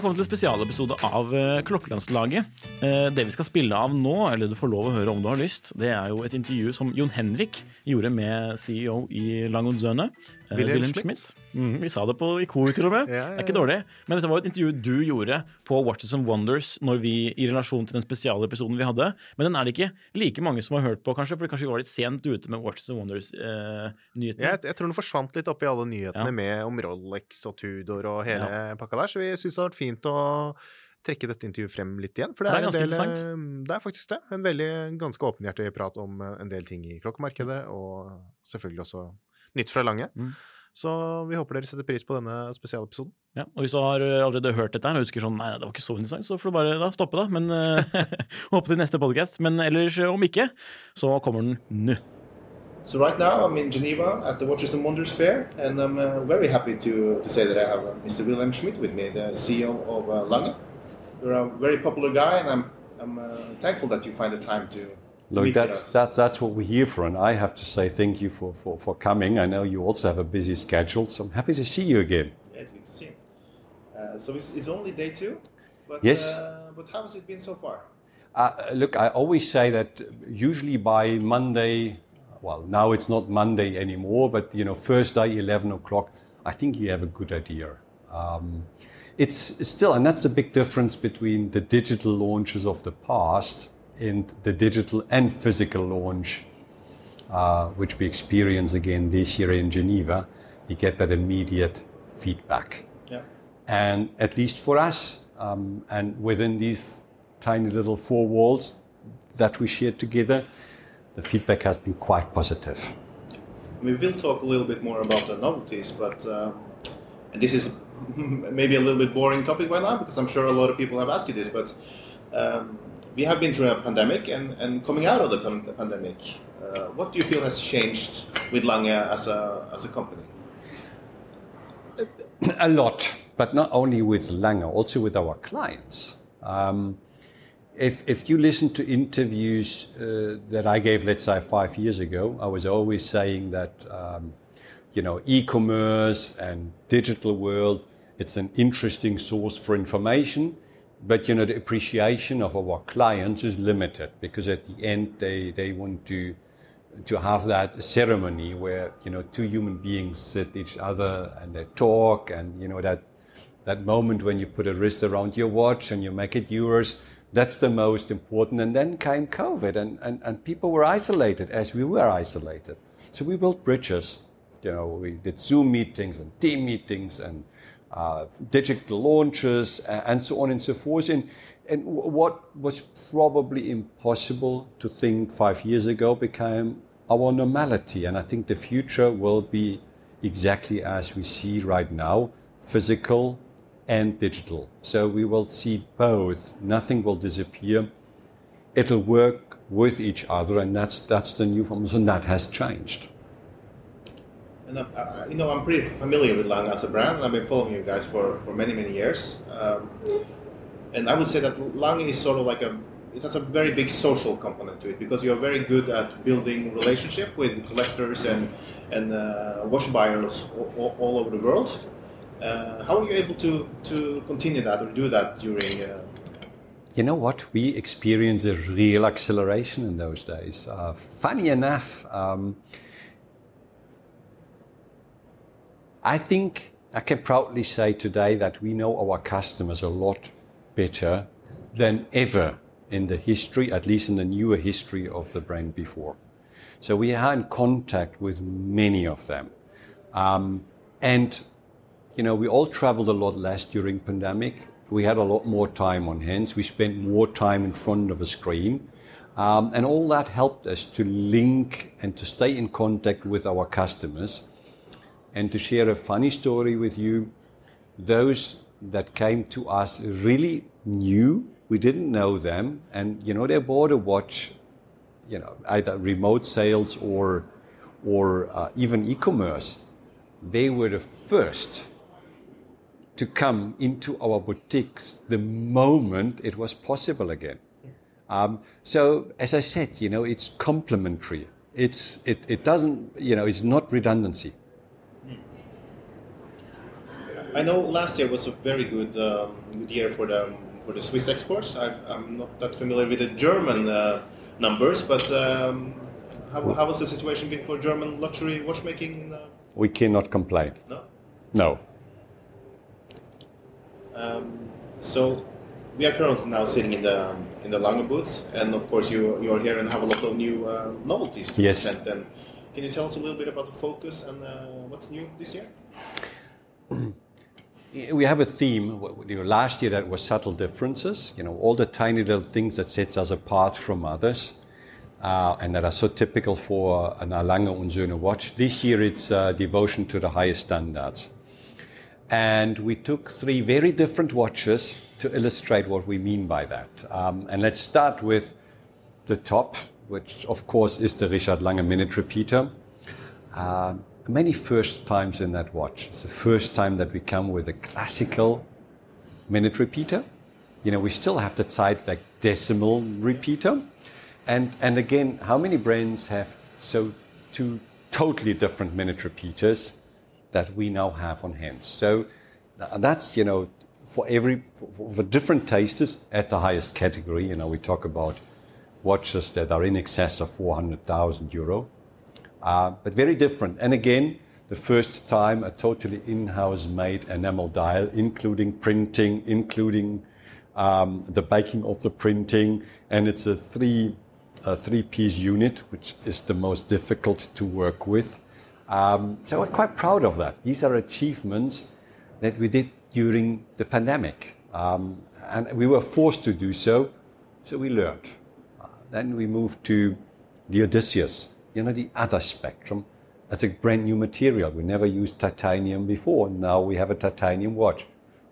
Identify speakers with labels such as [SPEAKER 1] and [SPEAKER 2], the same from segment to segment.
[SPEAKER 1] Her kommet til en spesialepisode av eh, Klokkelandslaget. Eh, Det vi skal spille av nå, eller du får lov å høre om du har lyst, det er jo et intervju som Jon Henrik gjorde med CEO i Langonzøne. eh,
[SPEAKER 2] Wilhelm
[SPEAKER 1] Wilhelm
[SPEAKER 2] Schmidt.
[SPEAKER 1] Mhm, vi sa det på i kor, til og med.
[SPEAKER 2] Ja, ja,
[SPEAKER 1] Det er ikke dårlig. Men dette var et intervju du gjorde på Watches and Wonders når vi, i relasjon til den spesialepisoden vi hadde. Men den er det ikke like mange som har hørt på, kanskje, for kanskje vi var litt sent ute med Watches and Wonders-nyheten.
[SPEAKER 2] Jeg, jeg tror den forsvant litt oppi alle nyhetene
[SPEAKER 1] Ja.
[SPEAKER 2] med om Rolex og Tudor og hele pakka der, så vi syns det har vært fint å trekke dette intervjuet frem litt igjen. For det,
[SPEAKER 1] Det er
[SPEAKER 2] er, en
[SPEAKER 1] ganske
[SPEAKER 2] del,
[SPEAKER 1] interessant.
[SPEAKER 2] eh, Det er faktisk det. En veldig ganske åpenhjertig prat om eh, en del ting i klokkemarkedet, og selvfølgelig også nytt fra Lange.
[SPEAKER 1] Mm.
[SPEAKER 2] Så vi håper dere setter pris på denne spesialepisoden.
[SPEAKER 1] Ja, og hvis du har eh, allerede hørt dette og husker sånn Nei, det var ikke så interessant, så får du bare da stoppe, da. Men håpe til neste podkast. Men ellers, om ikke, så kommer den nå.
[SPEAKER 3] So right now I'm in Geneva at the Watches and Wonders Fair, and I'm uh, very happy to, to say that I have uh, Mr. Wilhelm Schmid with me, the CEO of uh, Lange. You're a very popular guy, and I'm, I'm uh, thankful that you find the time to
[SPEAKER 4] Look, that's, that's, that's what we're here for, and I have to say thank you for, for, for coming. I know you also have a busy schedule, so I'm happy to see you again.
[SPEAKER 3] Yeah, it's good to see you. Uh, so it's, it's only day two, but,
[SPEAKER 4] Yes.
[SPEAKER 3] uh, but how has it been so far?
[SPEAKER 4] Uh, look, I always say that usually by Monday, well, now it's not Monday anymore, but you know, first day, 11 o'clock, I think you have a good idea. Um, it's still, and that's the big difference between the digital launches of the past and the digital and physical launch, uh, which we experience again this year in Geneva. You get that immediate feedback.
[SPEAKER 3] Yeah.
[SPEAKER 4] And at least for us, um, and within these tiny little four walls that we shared together, the feedback has been quite positive.
[SPEAKER 3] We will talk a little bit more about the novelties, but uh, and this is maybe a little bit boring topic by now because I'm sure a lot of people have asked you this, but um, we have been through a pandemic and, and coming out of the pan- pandemic, uh, what do you feel has changed with Lange as a, as a company?
[SPEAKER 4] a lot, but not only with Lange, also with our clients. Um, if, if you listen to interviews uh, that I gave, let's say, five years ago, I was always saying that, um, you know, e-commerce and digital world, it's an interesting source for information, but, you know, the appreciation of our clients is limited because at the end they, they want to to have that ceremony where you know two human beings sit each other and they talk and you know that that moment when you put a wrist around your watch and you make it yours that's the most important. And then came covid and, and, and people were isolated as we were isolated. So we built bridges. You know we did zoom meetings and team meetings and uh, digital launches and so on and so forth. And and what was probably impossible to think five years ago became our normality. And I think the future will be exactly as we see right now physical and digital. So we will see both. Nothing will disappear. It'll work with each other, and that's, that's the new form. And that has changed.
[SPEAKER 3] And I, I, you know, I'm pretty familiar with Lange as a brand, and I've been following you guys for, for many, many years. Um, and I would say that Lange is sort of like a it has a very big social component to it because you're very good at building relationship with collectors and and uh, watch buyers all, all, all over the world. Uh, how are you able to, to continue that or do that during? Uh...
[SPEAKER 4] You know what? We experienced a real acceleration in those days. Uh, funny enough, um, I think I can proudly say today that we know our customers a lot better than ever in the history, at least in the newer history of the brand before. So we are in contact with many of them. Um, and, you know, we all traveled a lot less during pandemic. We had a lot more time on hands. We spent more time in front of a screen. Um, and all that helped us to link and to stay in contact with our customers and to share a funny story with you. Those that came to us really knew we didn't know them, and you know they bought a watch, you know either remote sales or or uh, even e-commerce. They were the first to come into our boutiques the moment it was possible again. Um, so as I said, you know it's complementary. It's it, it doesn't you know it's not redundancy.
[SPEAKER 3] I know last year was a very good, um, good year for the for the Swiss exports. I, am not that familiar with the German uh, numbers, but um, how, how was the situation been for German luxury watchmaking? Uh...
[SPEAKER 4] We cannot complain.
[SPEAKER 3] No.
[SPEAKER 4] No.
[SPEAKER 3] Um, so we are currently now sitting in the in the Lange booth, and of course you you are here and have a lot of new uh, novelties to
[SPEAKER 4] yes.
[SPEAKER 3] present. And can you tell us a little bit about the focus and uh, what's new this year?
[SPEAKER 4] we have a theme. You know, last year that was subtle differences. You know, all the tiny little things that sets us apart from others, uh, and that are so typical for an Lange und Söhne watch. This year it's uh, devotion to the highest standards, and we took three very different watches to illustrate what we mean by that. Um, and let's start with the top, which of course is the Richard Lange minute repeater. Uh, many first times in that watch. It's the first time that we come with a classical minute repeater. You know, we still have the Zeitwerk decimal repeater. And, and again, how many brands have so two totally different minute repeaters that we now have on hand? So that's, you know, for every, for, for different tasters at the highest category. You know, we talk about watches that are in excess of 400,000 euro uh, but very different. And again, the first time a totally in-house made enamel dial, including printing, including um, the baking of the printing, and it's a three a three-piece unit, which is the most difficult to work with. Um, so we're quite proud of that. These are achievements that we did during the pandemic, um, and we were forced to do so. So we learned. Uh, then we moved to the Odysseus, you know, the other spectrum. That's a brand new material. We never used titanium before. Now we have a titanium watch.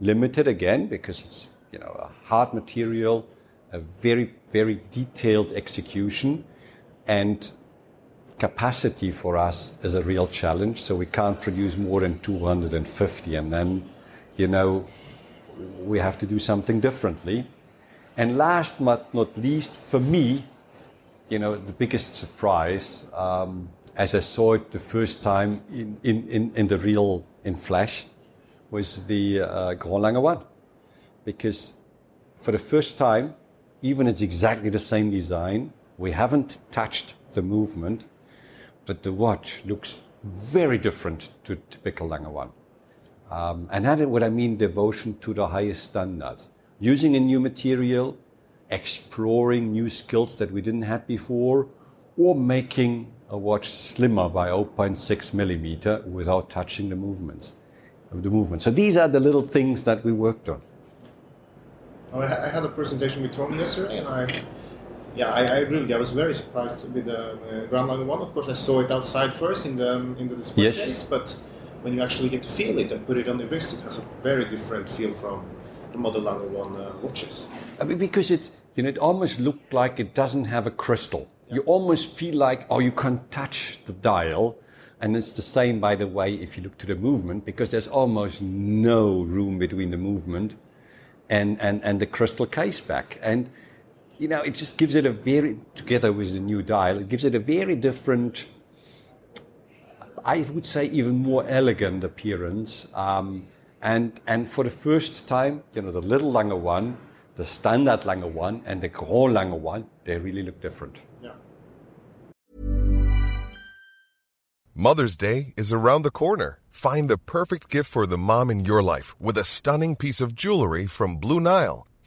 [SPEAKER 4] Limited again because it's, you know, a hard material, a very, very detailed execution, and capacity for us is a real challenge. So we can't produce more than 250. And then, you know, we have to do something differently. And last but not least, for me, you know, the biggest surprise um, as I saw it the first time in, in, in, in the real, in flash, was the uh, Grand Lange 1. Because for the first time, even it's exactly the same design, we haven't touched the movement, but the watch looks very different to typical Lange 1. Um, and that is what I mean devotion to the highest standards. Using a new material, exploring new skills that we didn't have before, or making a watch slimmer by 0.6 millimeter without touching the movements. Of the movement. So these are the little things that we worked on.
[SPEAKER 3] Oh, I had a presentation with Tony yesterday, and I, yeah, I, I agree with you. I was very surprised with the uh, Grand Lange one. Of course, I saw it outside first in the in the display
[SPEAKER 4] yes.
[SPEAKER 3] case, but when you actually get to feel it and put it on the wrist, it has a very different feel from the Model Lange one uh, watches.
[SPEAKER 4] I mean, because it's you know, it almost looked like it doesn't have a crystal. Yeah. You almost feel like, oh, you can't touch the dial. And it's the same, by the way, if you look to the movement, because there's almost no room between the movement and, and, and the crystal case back. And, you know, it just gives it a very, together with the new dial, it gives it a very different, I would say even more elegant appearance. Um, And, and for the first time, you know, the little Lange one, the standard Lange one, and the Grand Lange one, they really look different.
[SPEAKER 3] Yeah.
[SPEAKER 5] Mother's Day is around the corner. Find the perfect gift for the mom in your life with a stunning piece of jewelry from Blue Nile.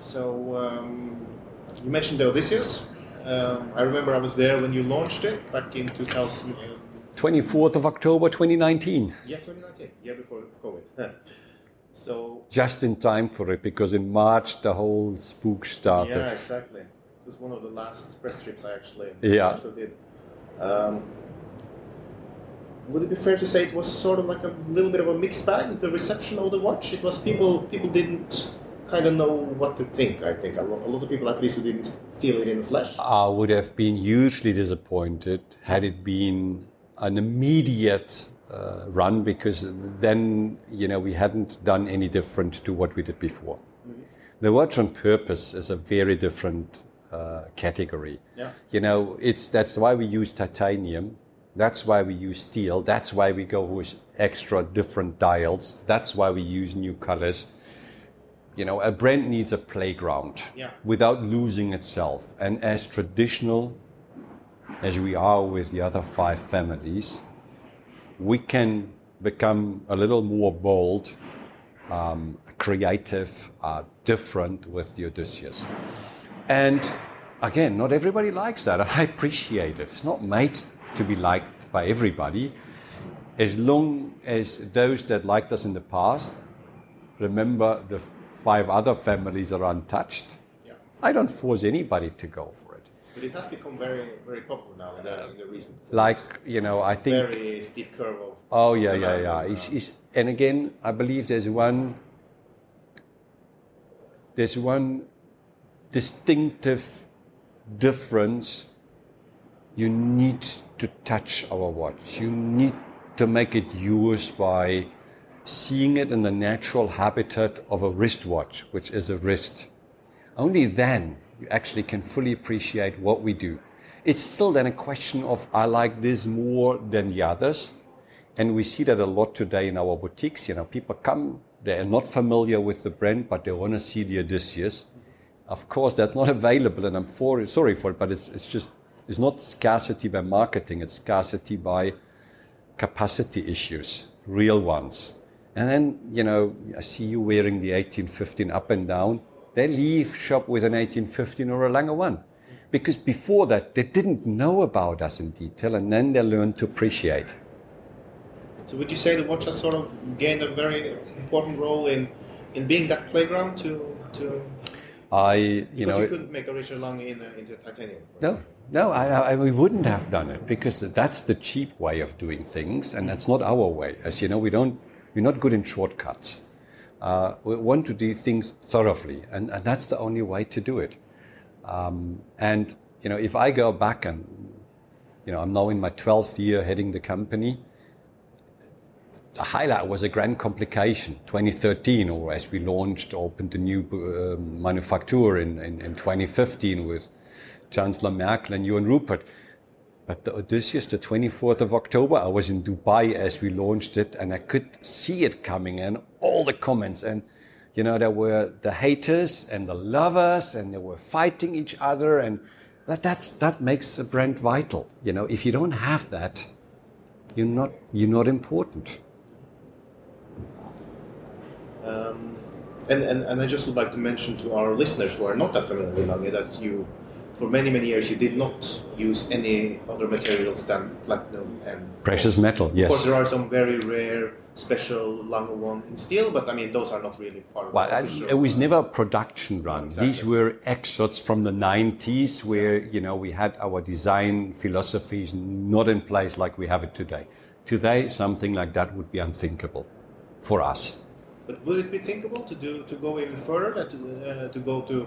[SPEAKER 3] So um, you mentioned the Odysseus. Um, I remember I was there when you launched it back in 2000.
[SPEAKER 4] 24th of October 2019.
[SPEAKER 3] Yeah, 2019, yeah, before COVID. so
[SPEAKER 4] Just in time for it because in March the whole spook started.
[SPEAKER 3] yeah, exactly. It was one of the last press trips I actually,
[SPEAKER 4] Yeah.
[SPEAKER 3] actually did. Um, would it be fair to say it was sort of like a little bit of a mixed bag the reception of the watch? It was people people didn't kind of know what to think. I think a lot, of people, at least, who didn't feel it in the flesh.
[SPEAKER 4] I would have been hugely disappointed had it been an immediate uh, run because then, you know, we hadn't done any different to what we did before. The watch on purpose is a very different uh, category.
[SPEAKER 3] Yeah.
[SPEAKER 4] You know, it's that's why we use titanium. That's why we use steel. That's why we go with extra different dials. That's why we use new colors. You know, a brand needs a playground
[SPEAKER 3] Yeah.
[SPEAKER 4] without losing itself. And as traditional as we are with the other five families, we can become a little more bold, um, creative, uh, different with the Odysseus. And again, not everybody likes that. I appreciate it. It's not made to be liked by everybody. As long as those that liked us in the past remember the five other families are untouched,
[SPEAKER 3] Yeah.
[SPEAKER 4] I don't force anybody to go for it.
[SPEAKER 3] But it has become very, very popular now in the, in the recent.
[SPEAKER 4] Like, you know, I think.
[SPEAKER 3] very steep curve of.
[SPEAKER 4] Oh yeah, yeah, yeah.
[SPEAKER 3] and,
[SPEAKER 4] It's, it's, and again, I believe there's one there's one distinctive difference. You need to touch our watch. You need to make it yours by seeing it in the natural habitat of a wristwatch, which is a wrist. Only then you actually can fully appreciate what we do. It's still then a question of I like this more than the others. And we see that a lot today in our boutiques. You know, people come, they are not familiar with the brand, but they want to see the Odysseus. Of course, that's not available, and I'm for, sorry for it, but it's, it's just, it's not scarcity by marketing, it's scarcity by capacity issues, real ones. And then, you know, I see you wearing the 1815 up and down. They leave shop with an 1815 or a Lange one. Because before that, they didn't know about us in detail, and then they learned to appreciate.
[SPEAKER 3] So would you say the watch has sort of gained a very important role in, in being that playground to to
[SPEAKER 4] I, you
[SPEAKER 3] because
[SPEAKER 4] know,
[SPEAKER 3] you couldn't make a Richard Lange in a, into titanium.
[SPEAKER 4] No, no, I, I, we wouldn't have done it because that's the cheap way of doing things, and that's not our way. As you know, we don't, we're not good in shortcuts. Uh, we want to do things thoroughly, and, and that's the only way to do it. Um, and you know, if I go back and you know, I'm now in my 12th year heading the company. The highlight was a grand complication, 2013, or as we launched, opened a new um, manufacturer in, in, in 2015 with Chancellor Merkel and Johann Rupert. But the Odysseus, the 24th of October, I was in Dubai as we launched it, and I could see it coming and all the comments. And, you know, there were the haters and the lovers, and they were fighting each other. And that, that's, that makes the brand vital. You know, if you don't have that, you're not, you're not important.
[SPEAKER 3] Um, and, and, and I just would like to mention to our listeners who are not that familiar with Lange that you, for many, many years, you did not use any other materials than platinum and
[SPEAKER 4] Precious
[SPEAKER 3] gold.
[SPEAKER 4] metal, yes.
[SPEAKER 3] Of course, there are some very rare special Lange one in steel, but I mean, those are not really part of
[SPEAKER 4] Well,
[SPEAKER 3] the official.
[SPEAKER 4] it was never a production run.
[SPEAKER 3] Exactly.
[SPEAKER 4] These were excerpts from the 90s where, you know, we had our design philosophies not in place like we have it today. Today, something like that would be unthinkable for us.
[SPEAKER 3] But would it be thinkable to do to go even further? That to, uh, to go to,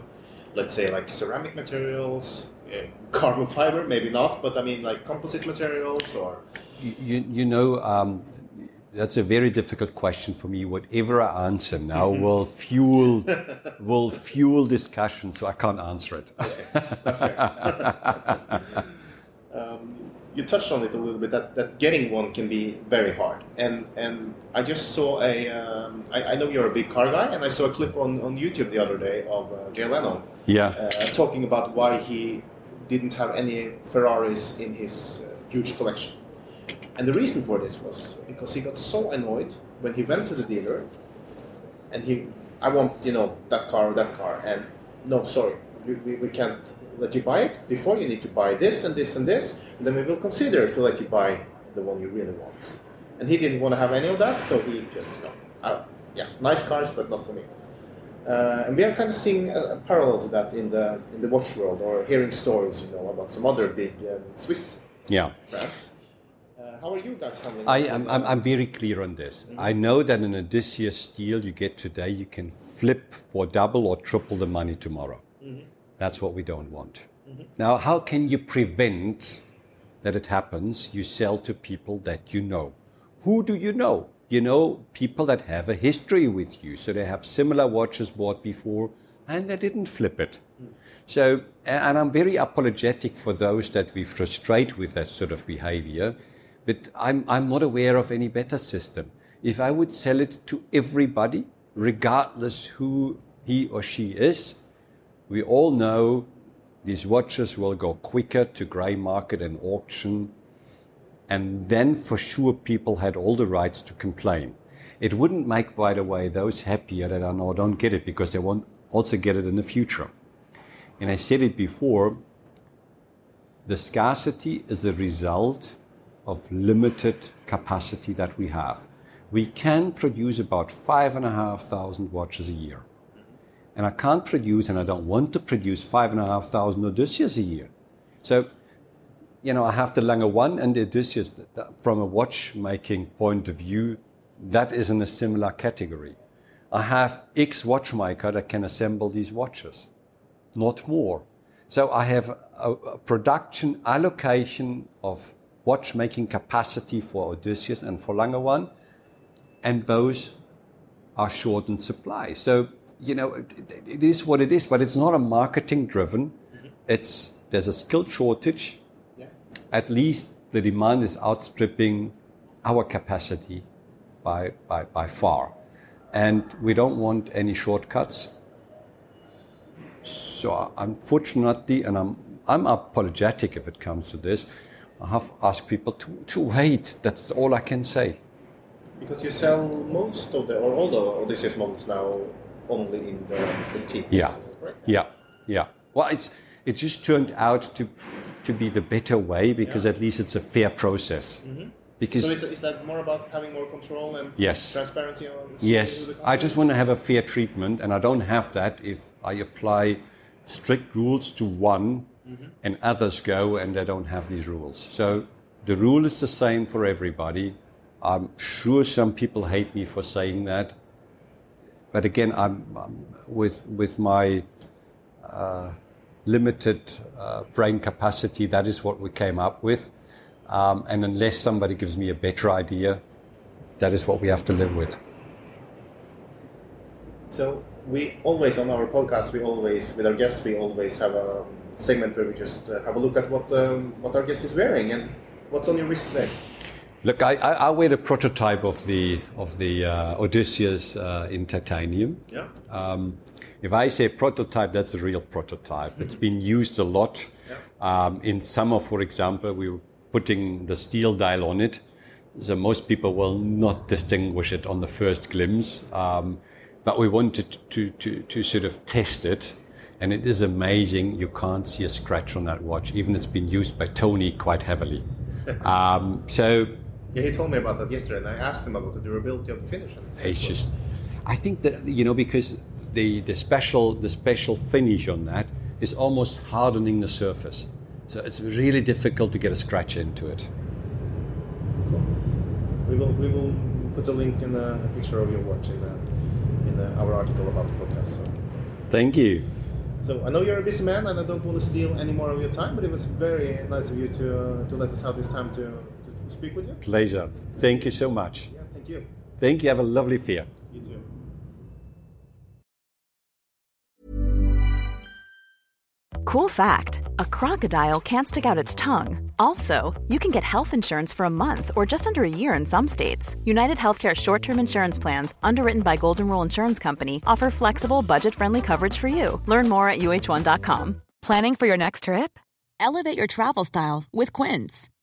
[SPEAKER 3] let's say, like ceramic materials, uh, carbon fiber? Maybe not, but I mean, like composite materials or.
[SPEAKER 4] You, you, know, um, that's a very difficult question for me. Whatever I answer now will fuel will fuel discussion, so I can't answer it.
[SPEAKER 3] That's fair. um, you touched on it a little bit that, that getting one can be very hard, and and I just saw a um, I, I know you're a big car guy, and I saw a clip on, on YouTube the other day of uh, Jay Leno
[SPEAKER 4] Yeah.
[SPEAKER 3] uh, talking about why he didn't have any Ferraris in his uh, huge collection. And the reason for this was because he got so annoyed when he went to the dealer and he, I want, you know, that car or that car. And no, sorry, we, we, we can't let you buy it. Before you need to buy this and this and this, and then we will consider to let you buy the one you really want. And he didn't want to have any of that, so he just, you know, uh, yeah, nice cars, but not for me. Uh, and we are kind of seeing a, a parallel to that in the in the watch world, or hearing stories, you know, about some other big um, Swiss
[SPEAKER 4] Yeah.
[SPEAKER 3] brands. Uh, how are you guys handling?
[SPEAKER 4] I am. I'm, I'm very clear on this. I know that an Odysseus deal you get today, you can flip for double or triple the money tomorrow. That's what we don't want. Mm-hmm. Now, how can you prevent that it happens? You sell to people that you know. Who do you know? You know people that have a history with you, so they have similar watches bought before, and they didn't flip it. Mm. So, and I'm very apologetic for those that we frustrate with that sort of behavior, but I'm, I'm not aware of any better system. If I would sell it to everybody, regardless who he or she is, we all know these watches will go quicker to grey market and auction, and then for sure people had all the rights to complain. It wouldn't make, by the way, those happier that I know don't get it because they won't also get it in the future. And I said it before, the scarcity is the result of limited capacity that we have. We can produce about five and a half thousand watches a year. And I can't produce, and I don't want to produce five and a half thousand Odysseus a year. So, you know, I have the Lange 1 and the Odysseus from a watchmaking point of view, that is in a similar category. I have X watchmaker that can assemble these watches, not more. So I have a, a production allocation of watchmaking capacity for Odysseus and for Lange 1, and both are short in supply. So, you know, it, it- is what it is, but it's not a marketing driven. Mm-hmm. It's, there's a skill shortage.
[SPEAKER 3] Yeah.
[SPEAKER 4] At least the demand is outstripping our capacity by, by, by far. And we don't want any shortcuts. So unfortunately, and I'm, I'm apologetic if it comes to this, I have asked people to, to wait. That's all I can say.
[SPEAKER 3] Because you sell most of the, or all the Odysseus models now only in the boutiques.
[SPEAKER 4] Yeah.
[SPEAKER 3] Is correct?
[SPEAKER 4] Yeah, yeah. Well, it's it just turned out to to be the better way because at least it's a fair process. Mm-hmm. Because
[SPEAKER 3] So is, is that more about having more control and
[SPEAKER 4] Yes.
[SPEAKER 3] transparency on
[SPEAKER 4] yes, I just want to have a fair treatment, and I don't have that if I apply strict rules to one mm-hmm. and others go and they don't have these rules. So the rule is the same for everybody. I'm sure some people hate me for saying that, but again, I'm, I'm with with my uh, limited uh, brain capacity. That is what we came up with, um, and unless somebody gives me a better idea, that is what we have to live with.
[SPEAKER 3] So we always on our podcast, we always with our guests, we always have a segment where we just uh, have a look at what um, what our guest is wearing and what's on your wrist today.
[SPEAKER 4] Look, I, I, I wear the prototype of the of the uh, Odysseus uh, in titanium.
[SPEAKER 3] Yeah.
[SPEAKER 4] Um, if I say prototype, that's a real prototype. It's been used a lot. Um, in summer, for example, we were putting the steel dial on it, so most people will not distinguish it on the first glimpse. Um, but we wanted to, to, to sort of test it. And it is amazing. You can't see a scratch on that watch. Even it's been used by Tony quite heavily. um, so
[SPEAKER 3] Yeah, he told me about that yesterday, and I asked him about the durability of the finish. And
[SPEAKER 4] it's just, I think that you know because the the special the special finish on that is almost hardening the surface, so it's really difficult to get a scratch into it.
[SPEAKER 3] Cool. We will we will put a link in a, a picture of your watch in, in our article about the podcast. So.
[SPEAKER 4] Thank you.
[SPEAKER 3] so I know you're a busy man, and I don't want to steal any more of your time, but it was very nice of you to uh, to let us have this time to, to speak with you.
[SPEAKER 4] Pleasure. Thank you so much.
[SPEAKER 3] Yeah, thank you.
[SPEAKER 4] Thank you. Have a lovely fear.
[SPEAKER 3] You too.
[SPEAKER 6] Cool fact a crocodile can't stick out its tongue. Also, you can get health insurance for a month or just under a year in some states. United Healthcare short term insurance plans, underwritten by Golden Rule Insurance Company, offer flexible, budget friendly coverage for you. Learn more at uh1.com. Planning for your next trip? Elevate your travel style with Quince.